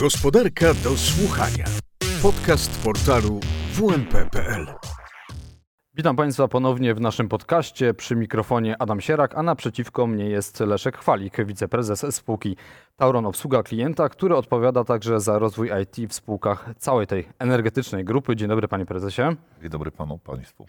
Gospodarka do słuchania. Podcast portalu wmp.pl. Witam Państwa ponownie w naszym podcaście. Przy mikrofonie Adam Sierak, a naprzeciwko mnie jest Leszek Chwalik, wiceprezes spółki Tauron Obsługa Klienta, który odpowiada także za rozwój IT w spółkach całej tej energetycznej grupy. Dzień dobry Panie Prezesie. Dzień dobry Panu, Państwu.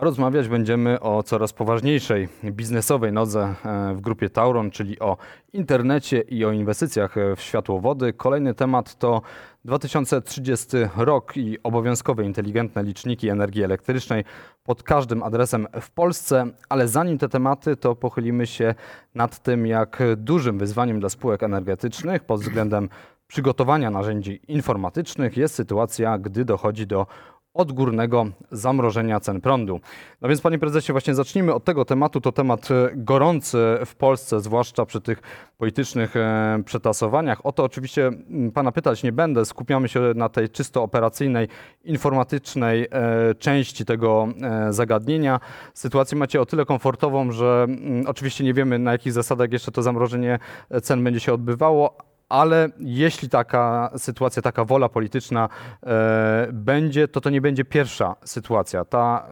Rozmawiać będziemy o coraz poważniejszej biznesowej nodze e, w grupie Tauron, czyli o internecie i o inwestycjach w światłowody. Kolejny temat to 2030 rok i obowiązkowe inteligentne liczniki energii elektrycznej pod każdym adresem w Polsce, ale zanim te tematy, to pochylimy się nad tym, jak dużym wyzwaniem dla spółek energetycznych pod względem przygotowania narzędzi informatycznych jest sytuacja, gdy dochodzi do odgórnego zamrożenia cen prądu. No więc panie prezesie, właśnie zacznijmy od tego tematu. To temat e, gorący w Polsce, zwłaszcza przy tych politycznych e, przetasowaniach. O to oczywiście pana pytać nie będę. Skupiamy się na tej czysto operacyjnej, informatycznej e, części tego zagadnienia. Sytuację macie o tyle komfortową, że oczywiście nie wiemy na jakich zasadach jeszcze to zamrożenie cen będzie się odbywało, ale jeśli taka sytuacja, taka wola polityczna e, będzie, to to nie będzie pierwsza sytuacja. Ta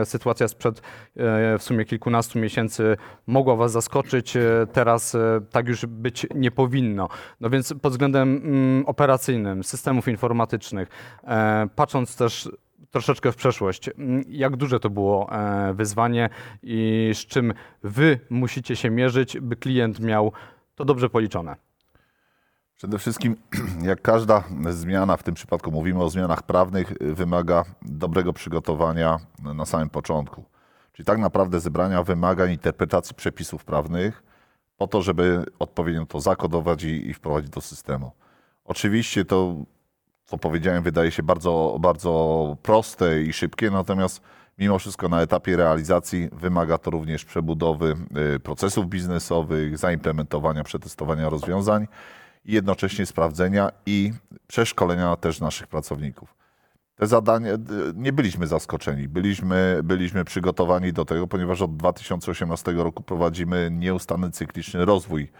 e, sytuacja sprzed e, w sumie kilkunastu miesięcy mogła Was zaskoczyć, e, teraz e, tak już być nie powinno. No więc pod względem mm, operacyjnym, systemów informatycznych, e, patrząc też troszeczkę w przeszłość. Mm, jak duże to było wyzwanie i z czym Wy musicie się mierzyć, by klient miał to dobrze policzone? Przede wszystkim, jak każda zmiana, w tym przypadku mówimy o zmianach prawnych, wymaga dobrego przygotowania na samym początku. Czyli tak naprawdę zebrania wymagań, interpretacji przepisów prawnych, po to, żeby odpowiednio to zakodować i, i wprowadzić do systemu. Oczywiście to, co powiedziałem, wydaje się bardzo, bardzo proste i szybkie, natomiast mimo wszystko na etapie realizacji wymaga to również przebudowy y, procesów biznesowych, zaimplementowania, przetestowania rozwiązań i jednocześnie sprawdzenia i przeszkolenia też naszych pracowników. Te zadania, nie byliśmy zaskoczeni, byliśmy, byliśmy przygotowani do tego, ponieważ od 2018 roku prowadzimy nieustanny cykliczny rozwój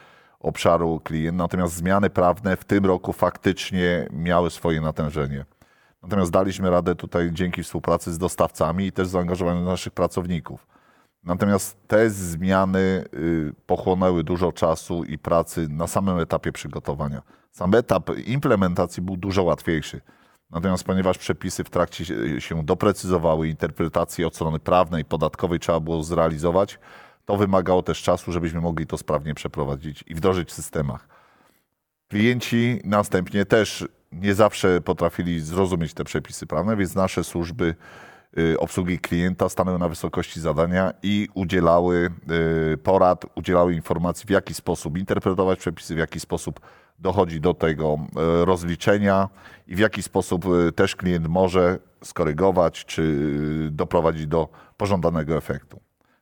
obszaru klient, natomiast zmiany prawne w tym roku faktycznie miały swoje natężenie. Natomiast daliśmy radę tutaj dzięki współpracy z dostawcami i też zaangażowaniu naszych pracowników. Natomiast te zmiany y, pochłonęły dużo czasu i pracy na samym etapie przygotowania. Sam etap implementacji był dużo łatwiejszy. Natomiast ponieważ przepisy w trakcie się doprecyzowały, interpretacje od strony prawnej, i podatkowej trzeba było zrealizować, to wymagało też czasu, żebyśmy mogli to sprawnie przeprowadzić i wdrożyć w systemach. Klienci następnie też nie zawsze potrafili zrozumieć te przepisy prawne, więc nasze służby obsługi klienta stanęły na wysokości zadania i udzielały y, porad, udzielały informacji, w jaki sposób interpretować przepisy, w jaki sposób dochodzi do tego y, rozliczenia i w jaki sposób też klient może skorygować czy doprowadzić do pożądanego efektu.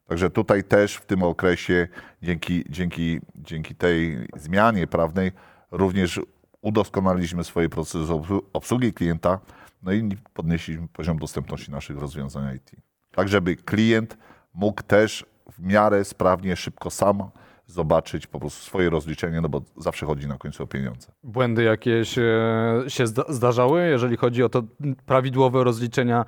Także tutaj też w tym okresie dzięki, dzięki, dzięki tej zmianie prawnej również udoskonaliliśmy swoje procesy obsługi klienta, no i podnieśliśmy poziom dostępności naszych rozwiązań IT. Tak, żeby klient mógł też w miarę sprawnie, szybko sam zobaczyć po prostu swoje rozliczenie, no bo zawsze chodzi na końcu o pieniądze. Błędy jakieś się zdarzały, jeżeli chodzi o to prawidłowe rozliczenia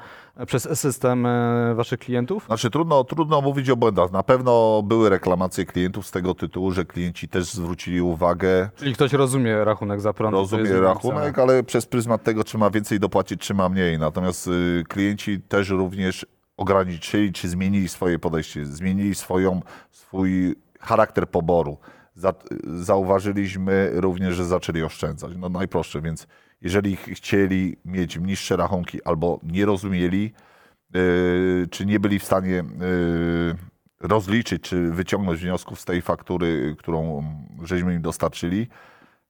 przez system e, waszych klientów? Znaczy trudno, trudno mówić o błędach. Na pewno były reklamacje klientów z tego tytułu, że klienci też zwrócili uwagę. Czyli ktoś rozumie rachunek za prąd. Rozumie rachunek, ale przez pryzmat tego, czy ma więcej dopłacić, czy ma mniej. Natomiast y, klienci też również ograniczyli, czy zmienili swoje podejście, zmienili swoją, swój charakter poboru. Za, zauważyliśmy również, że zaczęli oszczędzać. No najprostsze, więc jeżeli chcieli mieć niższe rachunki albo nie rozumieli, yy, czy nie byli w stanie yy, rozliczyć, czy wyciągnąć wniosków z tej faktury, którą żeśmy im dostarczyli,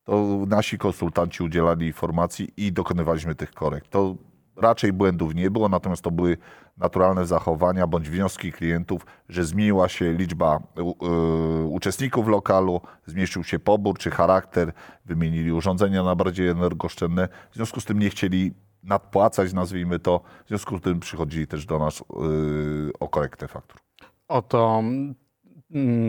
to nasi konsultanci udzielali informacji i dokonywaliśmy tych korekt. To raczej błędów nie było, natomiast to były naturalne zachowania bądź wnioski klientów, że zmieniła się liczba y, uczestników lokalu, zmniejszył się pobór czy charakter, wymienili urządzenia na bardziej energooszczędne. W związku z tym nie chcieli nadpłacać, nazwijmy to, w związku z tym przychodzili też do nas y, o korektę faktur. Oto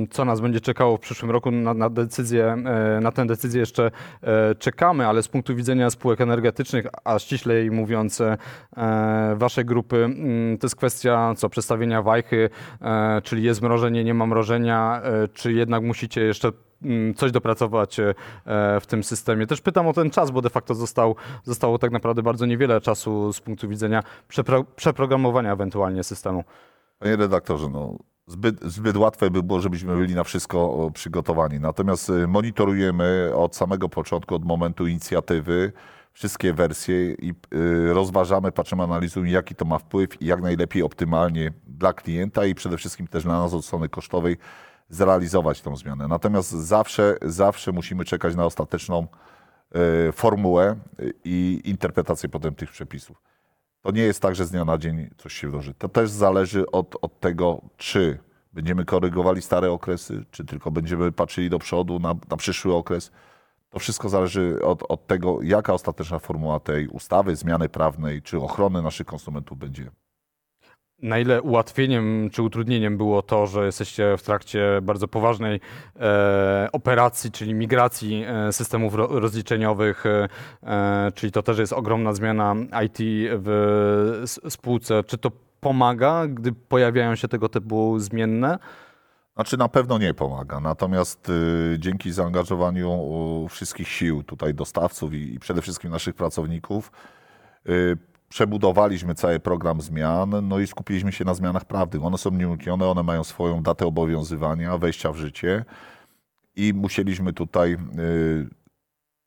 co nas będzie czekało w przyszłym roku. Na, na, decyzję, e, na tę decyzję jeszcze e, czekamy, ale z punktu widzenia spółek energetycznych, a ściślej mówiąc e, waszej grupy, mm, to jest kwestia co przedstawienia wajchy, czyli jest mrożenie, nie ma mrożenia, czy jednak musicie jeszcze mm, coś dopracować w tym systemie. Też pytam o ten czas, bo de facto został, zostało tak naprawdę bardzo niewiele czasu z punktu widzenia przepro, przeprogramowania ewentualnie systemu. Panie redaktorze, no zbyt, zbyt łatwe by było, żebyśmy byli na wszystko przygotowani. Natomiast y, monitorujemy od samego początku, od momentu inicjatywy wszystkie wersje i y, rozważamy, patrzymy, analizujemy, jaki to ma wpływ i jak najlepiej optymalnie dla klienta i przede wszystkim też dla nas od strony kosztowej zrealizować tą zmianę. Natomiast zawsze, zawsze musimy czekać na ostateczną y, formułę i interpretację potem tych przepisów. To nie jest tak, że z dnia na dzień coś się wdroży. To też zależy od, od tego, czy będziemy korygowali stare okresy, czy tylko będziemy patrzyli do przodu na, na przyszły okres. To wszystko zależy od, od tego, jaka ostateczna formuła tej ustawy, zmiany prawnej, czy ochrony naszych konsumentów będzie. Na ile ułatwieniem czy utrudnieniem było to, że jesteście w trakcie bardzo poważnej e, operacji, czyli migracji e, systemów ro, rozliczeniowych, e, e czyli to też jest ogromna zmiana IT w spółce. Czy to pomaga, gdy pojawiają się tego typu zmienne? Znaczy na pewno nie pomaga, natomiast y, dzięki zaangażowaniu wszystkich sił, tutaj dostawców i, i przede wszystkim naszych pracowników, y, przebudowaliśmy cały program zmian, no i skupiliśmy się na zmianach prawnych. One są nieuniknione, one mają swoją datę obowiązywania, wejścia w życie i musieliśmy tutaj y,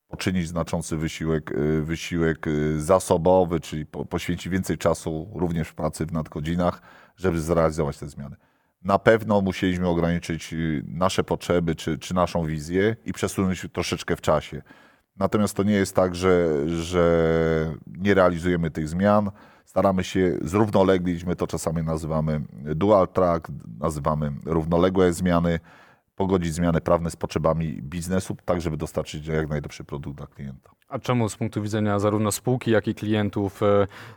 poczynić znaczący wysiłek, y, wysiłek y, zasobowy, czyli poświęcić więcej czasu również w pracy w nadgodzinach, żeby zrealizować te zmiany. Na pewno musieliśmy ograniczyć nasze potrzeby czy, czy naszą wizję i przesunąć troszeczkę w czasie. Natomiast to nie jest tak, że, że nie realizujemy tych zmian. Staramy się zrównoleglić, my to czasami nazywamy dual track, nazywamy równoległe zmiany, pogodzić zmiany prawne z potrzebami biznesu, tak żeby dostarczyć jak najlepszy produkt dla klienta. A czemu z punktu widzenia zarówno spółki, jak i klientów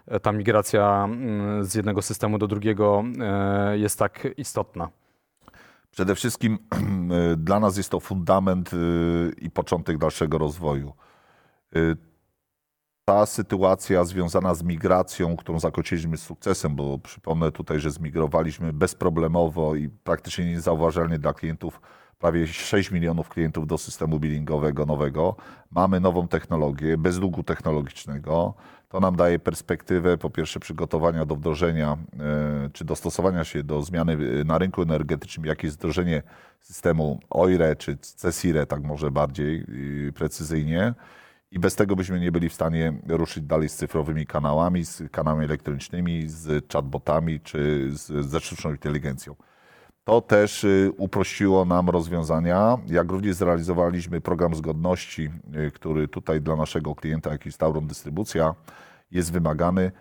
e, ta migracja mm, z jednego systemu do drugiego e, jest tak istotna? Przede wszystkim dla nas jest to fundament y, i początek dalszego rozwoju. Y, ta sytuacja związana z migracją, którą zakończyliśmy z sukcesem, bo przypomnę tutaj, że zmigrowaliśmy bezproblemowo i praktycznie niezauważalnie dla klientów prawie 6 milionów klientów do systemu billingowego nowego. Mamy nową technologię, bez długu technologicznego. To nam daje perspektywę, po pierwsze, przygotowania do wdrożenia e, czy dostosowania się do zmiany e, na rynku energetycznym, jakie jest wdrożenie systemu OIRE czy CESIRE, tak może bardziej precyzyjnie. I bez tego byśmy nie byli w stanie ruszyć dalej z cyfrowymi kanałami, z kanałami elektronicznymi, z chatbotami czy z, ze sztuczną inteligencją. To też y, uprościło nam rozwiązania, jak również zrealizowaliśmy program zgodności, y, który tutaj dla naszego klienta, jaki jest Tauron Dystrybucja, jest wymagany.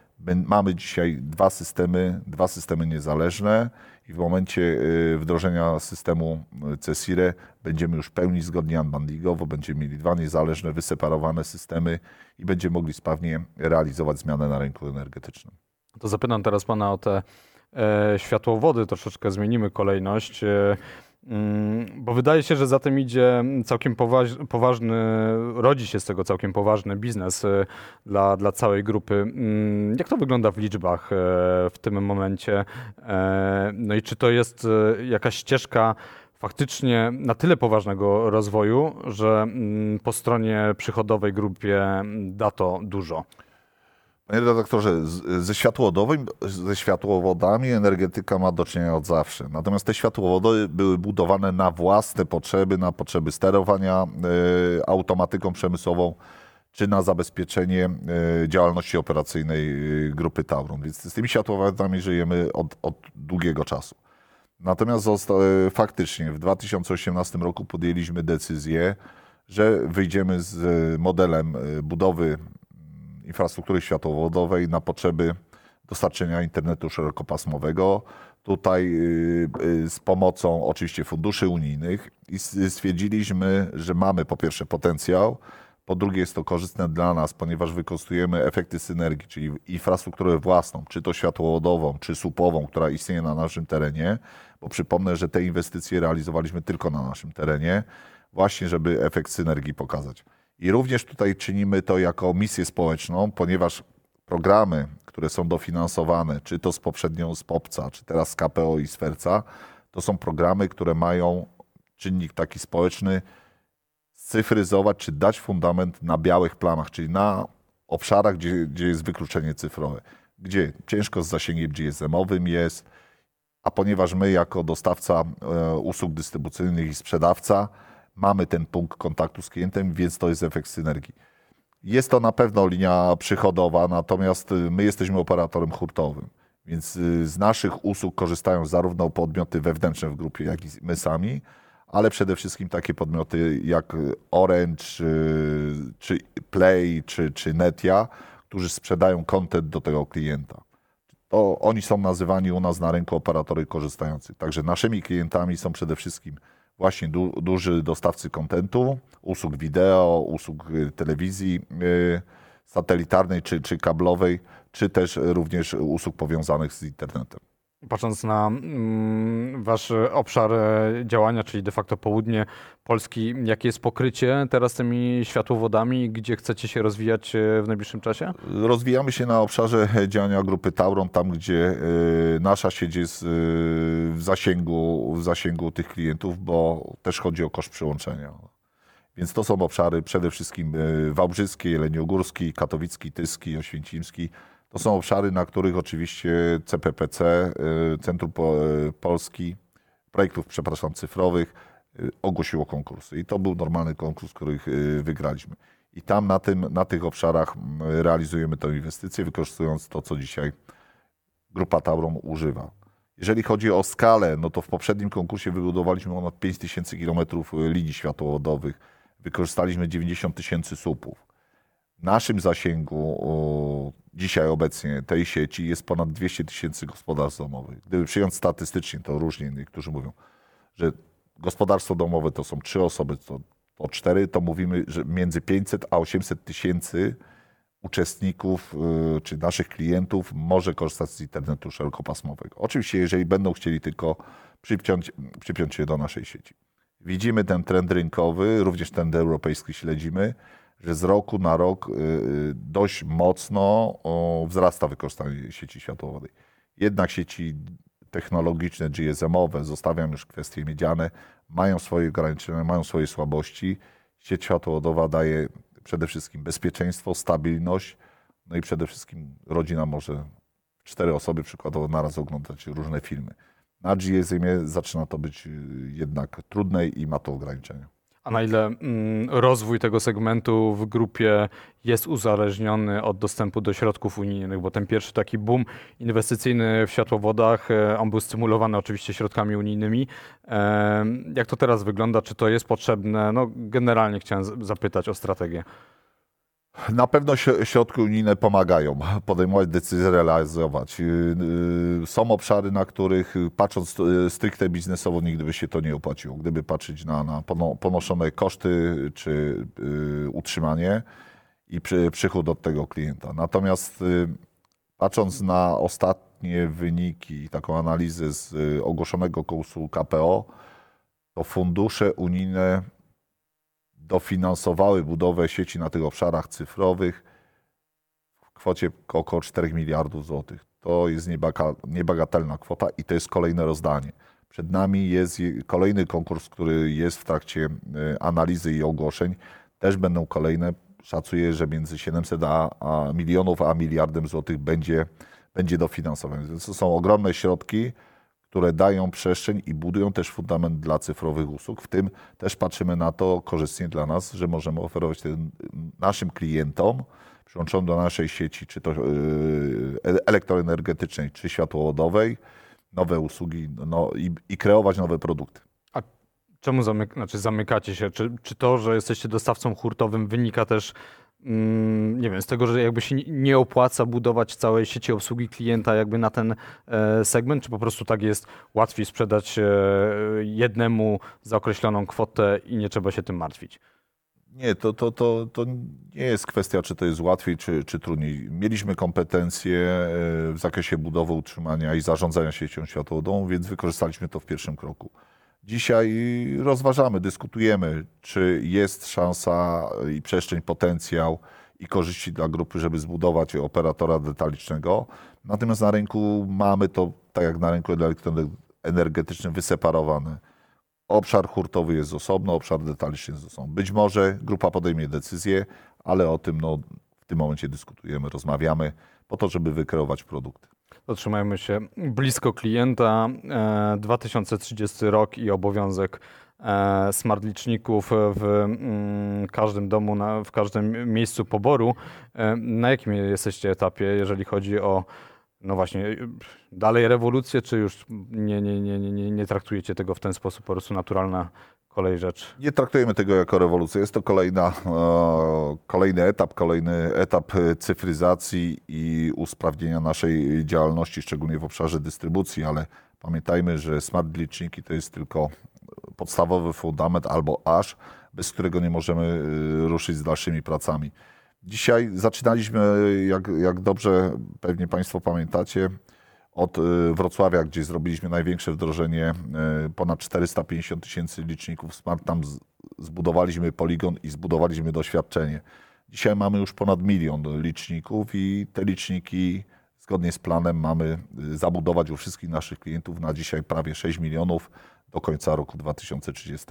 Mamy dzisiaj dwa systemy, dwa systemy niezależne i w momencie y, wdrożenia systemu CESIRE będziemy już pełni zgodnie unbundlingowo, będziemy mieli dwa niezależne, wyseparowane systemy i będziemy mogli sprawnie realizować zmianę na rynku energetycznym. To zapytam teraz Pana o te światłowody, troszeczkę zmienimy kolejność. E, mm, bo wydaje się, że za tym idzie całkiem poważny, rodzi się z tego całkiem poważny biznes e, dla, dla całej grupy. Mm, jak to wygląda w liczbach e, w tym momencie? No i czy to jest jakaś ścieżka faktycznie na tyle poważnego rozwoju, że mm, po stronie przychodowej grupie da to dużo? Panie redaktorze, ze, światłowodami, ze światłowodami energetyka ma do czynienia od zawsze. Natomiast te światłowody były budowane na własne potrzeby, na potrzeby sterowania y, automatyką przemysłową, czy na zabezpieczenie y, działalności operacyjnej y, grupy Tauron. Więc z tymi światłowodami żyjemy od, od długiego czasu. Natomiast faktycznie w 2018 roku podjęliśmy decyzję, że wyjdziemy z modelem budowy infrastruktury światłowodowej na potrzeby dostarczenia internetu szerokopasmowego. Tutaj y, y, z pomocą oczywiście funduszy unijnych i stwierdziliśmy, że mamy po pierwsze potencjał, Po drugie jest to korzystne dla nas, ponieważ wykorzystujemy efekty synergii, czyli infrastrukturę własną, czy to światłowodową, czy słupową, która istnieje na naszym terenie, bo przypomnę, że te inwestycje realizowaliśmy tylko na naszym terenie, właśnie żeby efekt synergii pokazać. I również tutaj czynimy to jako misję społeczną, ponieważ programy, które są dofinansowane, czy to z poprzednią z POPCA, czy teraz z KPO i z FERCA, to są programy, które mają czynnik taki społeczny, scyfryzować, czy dać fundament na białych plamach, czyli na obszarach, gdzie, gdzie jest wykluczenie cyfrowe, gdzie ciężko z zasięgiem GSM-owym jest, a ponieważ my jako dostawca e, usług dystrybucyjnych i sprzedawca mamy ten punkt kontaktu z klientem, więc to jest efekt synergii. Jest to na pewno linia przychodowa, natomiast y, my jesteśmy operatorem hurtowym, więc y, z naszych usług korzystają zarówno podmioty wewnętrzne w grupie, jak i my sami, ale przede wszystkim takie podmioty jak Orange, czy Play, czy, czy Netia, którzy sprzedają content do tego klienta. To oni są nazywani u nas na rynku operatory korzystających. Także naszymi klientami są przede wszystkim właśnie du, duży dostawcy kontentu, usług wideo, usług y, telewizji y, satelitarnej czy, czy kablowej, czy też również usług powiązanych z internetem. Patrząc na mm, wasz obszar e, działania, czyli de facto południe Polski, jakie jest pokrycie teraz tymi światłowodami, gdzie chcecie się rozwijać e, w najbliższym czasie? Rozwijamy się na obszarze działania grupy Tauron, tam gdzie nasza sieć jest w zasięgu, w zasięgu tych klientów, bo też chodzi o koszt przyłączenia. Więc to są obszary przede wszystkim y, Wałbrzyski, Jeleniogórski, Katowicki, Tyski, Oświęcimski. To są obszary, na których oczywiście CPPC, y, Centrum y, Polski, Projektów, przepraszam, Cyfrowych, ogłosiło konkursy. I to był normalny konkurs, który wygraliśmy. I tam na, tym, na tych obszarach realizujemy tę inwestycję, wykorzystując to, co dzisiaj Grupa Tauron używa. Jeżeli chodzi o skalę, no to w poprzednim konkursie wybudowaliśmy ponad 5 tysięcy kilometrów linii światłowodowych wykorzystaliśmy 90 tysięcy słupów. W naszym zasięgu dzisiaj obecnie tej sieci jest ponad 200 tysięcy gospodarstw domowych. Gdyby przyjąć statystycznie, to różnie niektórzy mówią, że gospodarstwo domowe to są trzy osoby, to, to cztery, to mówimy, że między 500 a 800 tysięcy uczestników y, czy naszych klientów może korzystać z internetu szerokopasmowego. Oczywiście, jeżeli będą chcieli tylko przypiąć, przypiąć się do naszej sieci. Widzimy ten trend rynkowy, również trend europejski śledzimy, że z roku na rok y, y, dość mocno wzrasta wykorzystanie sieci światłowodowej. Jednak sieci technologiczne, GSM-owe, zostawiam już kwestie miedziane, mają swoje ograniczenia, mają swoje słabości. Sieć światłowodowa daje przede wszystkim bezpieczeństwo, stabilność, no i przede wszystkim rodzina może cztery osoby przykładowo naraz oglądać różne filmy. Na GSM zaczyna to być y, jednak trudne i ma to ograniczenia. A na ile mm, rozwój tego segmentu w grupie jest uzależniony od dostępu do środków unijnych? Bo ten pierwszy taki boom inwestycyjny w światłowodach, e, on był stymulowany oczywiście środkami unijnymi. E, jak to teraz wygląda? Czy to jest potrzebne? No, generalnie chciałem zapytać o strategię. Na pewno środki unijne pomagają podejmować decyzje, realizować. Y, y, są obszary, na których patrząc y, stricte biznesowo nigdy się to nie opłaciło. Gdyby patrzeć na, na ponoszone koszty czy utrzymanie i przychód od tego klienta. Natomiast patrząc na ostatnie wyniki, taką analizę z ogłoszonego kursu KPO, to fundusze unijne dofinansowały budowę sieci na tych obszarach cyfrowych w kwocie około 4 miliardów złotych. To jest niebagatelna kwota i to jest kolejne rozdanie. Przed nami jest kolejny konkurs, który jest w trakcie e, analizy i ogłoszeń. Też będą kolejne. Szacuję, że między 700 a, a milionów a miliardem złotych będzie, będzie dofinansowane. Więc to są ogromne środki które dają przestrzeń i budują też fundament dla cyfrowych usług. W tym też patrzymy na to korzystnie dla nas, że możemy oferować naszym klientom, przyłączonym do naszej sieci, czy to yy, elektroenergetycznej, czy światłowodowej, nowe usługi no, i, i kreować nowe produkty. A czemu zamyk znaczy zamykacie się? Czy, czy to, że jesteście dostawcą hurtowym wynika też nie wiem, z tego, że jakby się nie opłaca budować całej sieci obsługi klienta jakby na ten e, segment, czy po prostu tak jest łatwiej sprzedać e, jednemu za określoną kwotę i nie trzeba się tym martwić? Nie, to, to, to, to nie jest kwestia, czy to jest łatwiej, czy, czy trudniej. Mieliśmy kompetencje e, w zakresie budowy, utrzymania i zarządzania siecią światłowodową, więc wykorzystaliśmy to w pierwszym kroku. Dzisiaj rozważamy, dyskutujemy, czy jest szansa i przestrzeń, potencjał i korzyści dla grupy, żeby zbudować operatora detalicznego. Natomiast na rynku mamy to, tak jak na rynku energetycznym, wyseparowane. Obszar hurtowy jest osobno, obszar detaliczny jest osobno. Być może grupa podejmie decyzję, ale o tym no, w tym momencie dyskutujemy, rozmawiamy po to, żeby wykreować produkty. Zatrzymajmy się blisko klienta. 2030 e, rok i obowiązek e, smart liczników w mm, każdym domu, w każdym miejscu poboru. E, na jakim jesteście etapie, jeżeli chodzi o no właśnie, dalej rewolucję, czy już nie, nie, nie, nie, nie traktujecie tego w ten sposób, po prostu naturalna kolej rzecz? Nie traktujemy tego jako rewolucję. Jest to kolejna, kolejny etap, kolejny etap cyfryzacji i usprawnienia naszej działalności, szczególnie w obszarze dystrybucji, ale pamiętajmy, że smart liczniki to jest tylko podstawowy fundament albo aż, bez którego nie możemy e, ruszyć z dalszymi pracami. Dzisiaj zaczynaliśmy, jak, jak dobrze pewnie Państwo pamiętacie, od y, Wrocławia, gdzie zrobiliśmy największe wdrożenie, y, ponad 450 tysięcy liczników smart. Tam zbudowaliśmy poligon i zbudowaliśmy doświadczenie. Dzisiaj mamy już ponad milion liczników i te liczniki zgodnie z planem mamy zabudować u wszystkich naszych klientów na dzisiaj prawie 6 milionów do końca roku 2030.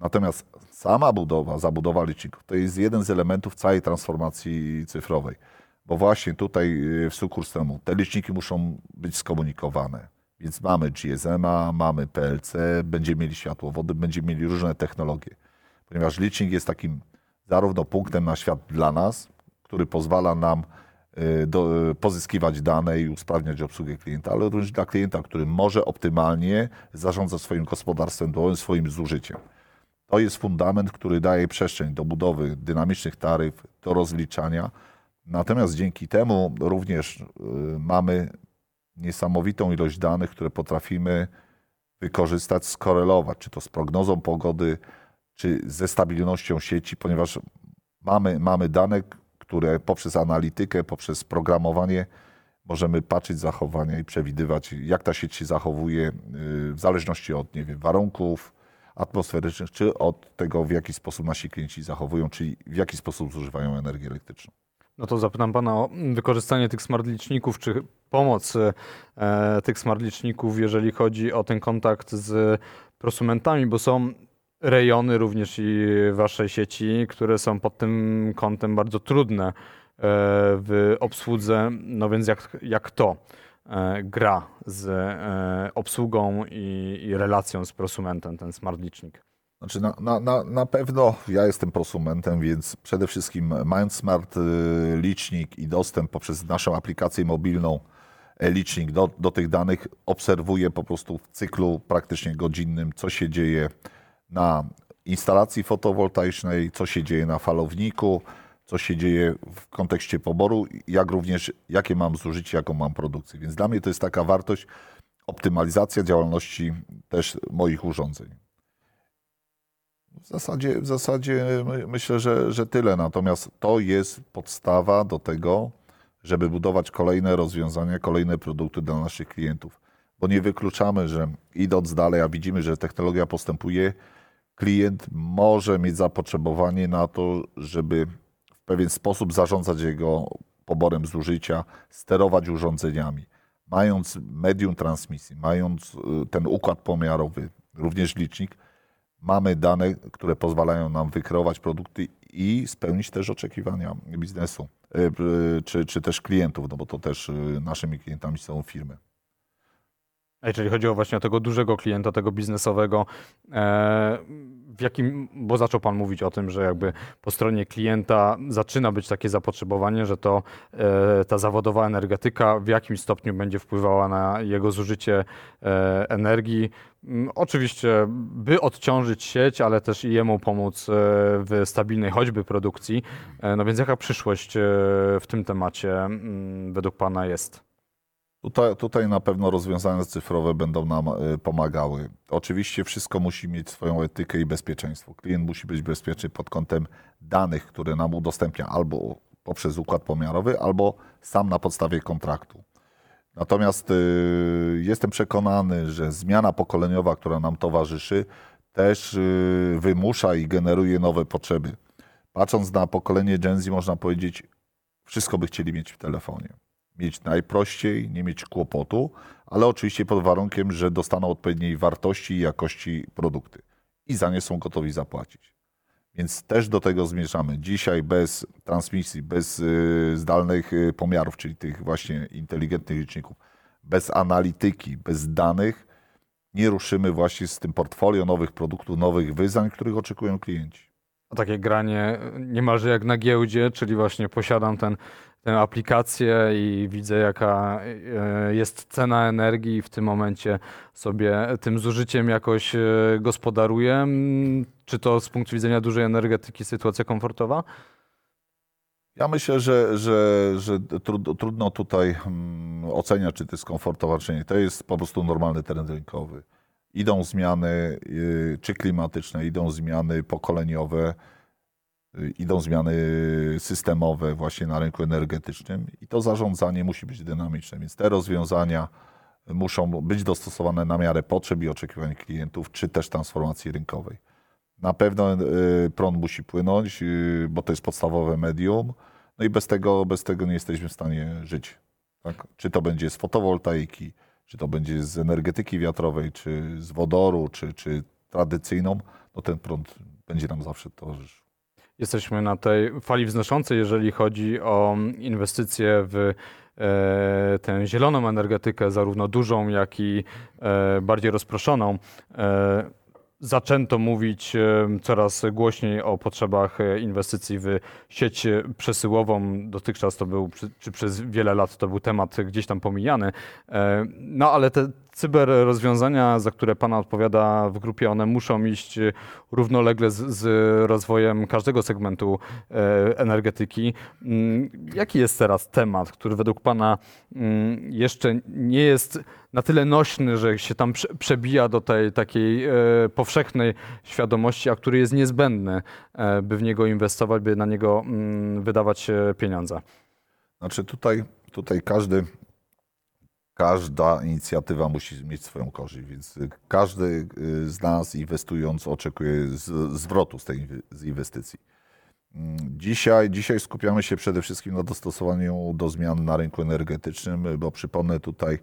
Natomiast sama budowa, zabudowa liczników to jest jeden z elementów całej transformacji cyfrowej. Bo właśnie tutaj y, w sukurs temu te liczniki muszą być skomunikowane. Więc mamy GSM-a, mamy PLC, będziemy mieli światłowody, będziemy mieli różne technologie. Ponieważ licznik jest takim zarówno punktem na świat dla nas, który pozwala nam y, do, y, pozyskiwać dane i usprawniać obsługę klienta, ale również dla klienta, który może optymalnie zarządzać swoim gospodarstwem swoim zużyciem. To jest fundament, który daje przestrzeń do budowy dynamicznych taryf, do rozliczania. Natomiast dzięki temu również y, mamy niesamowitą ilość danych, które potrafimy wykorzystać, skorelować, czy to z prognozą pogody, czy ze stabilnością sieci, ponieważ mamy, mamy dane, które poprzez analitykę, poprzez programowanie możemy patrzeć zachowania i przewidywać, jak ta sieć się zachowuje y, w zależności od nie wiem, warunków, atmosferycznych, czy od tego, w jaki sposób nasi klienci zachowują, czyli w jaki sposób zużywają energię elektryczną. No to zapytam Pana o wykorzystanie tych smart liczników, czy pomoc e, tych smart liczników, jeżeli chodzi o ten kontakt z prosumentami, bo są rejony również i Waszej sieci, które są pod tym kątem bardzo trudne e, w obsłudze, no więc jak, jak to? E, gra z e, obsługą i, relacją z prosumentem, ten smart licznik? Znaczy na, na, na, na pewno ja jestem prosumentem, więc przede wszystkim mając smart y, licznik i dostęp poprzez naszą aplikację mobilną licznik do, do tych danych, obserwuję po prostu w cyklu praktycznie godzinnym, co się dzieje na instalacji fotowoltaicznej, co się dzieje na falowniku, co się dzieje w kontekście poboru, jak również jakie mam zużycie, jaką mam produkcję. Więc dla mnie to jest taka wartość, optymalizacja działalności też moich urządzeń. W zasadzie, w zasadzie myślę, że, że tyle. Natomiast to jest podstawa do tego, żeby budować kolejne rozwiązania, kolejne produkty dla naszych klientów. Bo nie wykluczamy, że idąc dalej, a widzimy, że technologia postępuje, klient może mieć zapotrzebowanie na to, żeby pewien sposób zarządzać jego poborem zużycia, sterować urządzeniami. Mając medium transmisji, mając y, ten układ pomiarowy, również licznik, mamy dane, które pozwalają nam wykreować produkty i spełnić też oczekiwania biznesu, y, y, czy, czy też klientów, no bo to też naszymi klientami są firmy. A jeżeli chodzi o właśnie o tego dużego klienta, tego biznesowego, e, w jakim, bo zaczął Pan mówić o tym, że jakby po stronie klienta zaczyna być takie zapotrzebowanie, że to e, ta zawodowa energetyka w jakim stopniu będzie wpływała na jego zużycie e, energii. Mm, oczywiście, by odciążyć sieć, ale też i jemu pomóc w stabilnej choćby produkcji. No więc jaka przyszłość w tym temacie mm, według Pana jest? Tutaj, tutaj na pewno rozwiązania cyfrowe będą nam y, pomagały. Oczywiście wszystko musi mieć swoją etykę i bezpieczeństwo. Klient musi być bezpieczny pod kątem danych, które nam udostępnia albo poprzez układ pomiarowy, albo sam na podstawie kontraktu. Natomiast y, jestem przekonany, że zmiana pokoleniowa, która nam towarzyszy, też y, wymusza i generuje nowe potrzeby. Patrząc na pokolenie Gen Z, można powiedzieć, wszystko by chcieli mieć w telefonie. Mieć najprościej, nie mieć kłopotu, ale oczywiście pod warunkiem, że dostaną odpowiedniej wartości i jakości produkty i za nie są gotowi zapłacić. Więc też do tego zmierzamy. Dzisiaj bez transmisji, bez y, zdalnych y, pomiarów, czyli tych właśnie inteligentnych liczników, bez analityki, bez danych, nie ruszymy właśnie z tym portfolio nowych produktów, nowych wyzwań, których oczekują klienci. Takie granie niemalże jak na giełdzie, czyli właśnie posiadam ten, tę aplikację i widzę jaka e, jest cena energii i w tym momencie sobie tym zużyciem jakoś e, gospodaruję. Czy to z punktu widzenia dużej energetyki sytuacja komfortowa? Ja myślę, że, że, że trudno tutaj hmm, oceniać, czy to jest komfortowe, czy nie. To jest po prostu normalny trend rynkowy. Idą zmiany y, czy klimatyczne, idą zmiany pokoleniowe, y, idą zmiany systemowe właśnie na rynku energetycznym i to zarządzanie musi być dynamiczne, więc te rozwiązania muszą być dostosowane na miarę potrzeb i oczekiwań klientów, czy też transformacji rynkowej. Na pewno y, prąd musi płynąć, bo to jest podstawowe medium, no i bez tego, bez tego nie jesteśmy w stanie żyć. Tak? Czy to będzie z fotowoltaiki, czy to będzie z energetyki wiatrowej, czy z wodoru, czy, czy tradycyjną, no ten prąd będzie nam zawsze towarzyszył. Jesteśmy na tej fali wznoszącej, jeżeli chodzi o inwestycje w e, tę zieloną energetykę, zarówno dużą, jak i e, bardziej rozproszoną. E, zaczęto mówić coraz głośniej o potrzebach e, inwestycji w sieć przesyłową. Dotychczas to był, czy przez wiele lat to był temat gdzieś tam pomijany. E, no ale te cyber rozwiązania, za które Pana odpowiada w grupie, one muszą iść równolegle z, z rozwojem każdego segmentu e, energetyki. Mm, jaki jest teraz temat, który według Pana mm, jeszcze nie jest na tyle nośny, że się tam przebija do tej takiej e, powszechnej świadomości, a który jest niezbędny, e, by w niego inwestować, by na niego mm, wydawać pieniądze? Znaczy tutaj, tutaj każdy każda inicjatywa musi mieć swoją korzyść, więc każdy y, z nas inwestując oczekuje zwrotu z tej z inwestycji. Mm, dzisiaj, dzisiaj skupiamy się przede wszystkim na dostosowaniu do zmian na rynku energetycznym, bo przypomnę tutaj,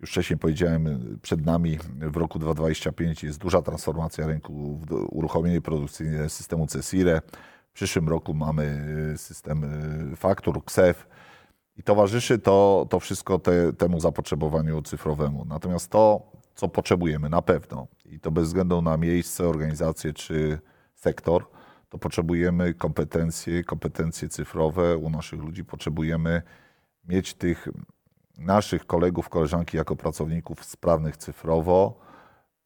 już wcześniej powiedziałem, przed nami w roku 2025 jest duża transformacja rynku, uruchomienie produkcyjne systemu CESIRE. W przyszłym roku mamy y, system y, faktur, KSEF i towarzyszy to, to wszystko te, temu zapotrzebowaniu cyfrowemu. Natomiast to, co potrzebujemy na pewno, i to bez względu na miejsce, organizację czy sektor, to potrzebujemy kompetencje, kompetencje cyfrowe u naszych ludzi. Potrzebujemy mieć tych naszych kolegów, koleżanki jako pracowników sprawnych cyfrowo,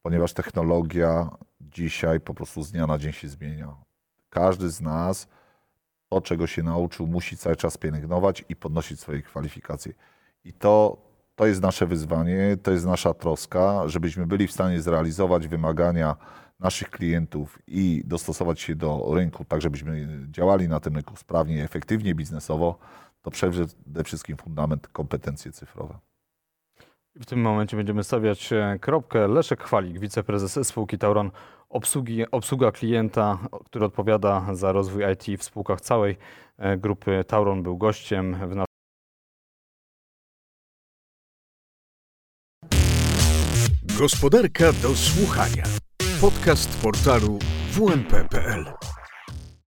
ponieważ technologia dzisiaj po prostu z dnia na dzień się zmienia. Każdy z nas to, czego się nauczył, musi cały czas pielęgnować i podnosić swoje kwalifikacje. I to, to jest nasze wyzwanie, to jest nasza troska, żebyśmy byli w stanie zrealizować wymagania naszych klientów i dostosować się do rynku, tak żebyśmy działali na tym rynku sprawnie, efektywnie, biznesowo, to przede wszystkim fundament kompetencje cyfrowe. W tym momencie będziemy stawiać e, kropkę. Leszek Chwalik, wiceprezes spółki Tauron, obsługi, obsługa klienta, który odpowiada za rozwój IT w spółkach całej e, grupy Tauron, był gościem w naszym Gospodarka do słuchania. Podcast portalu WNP.pl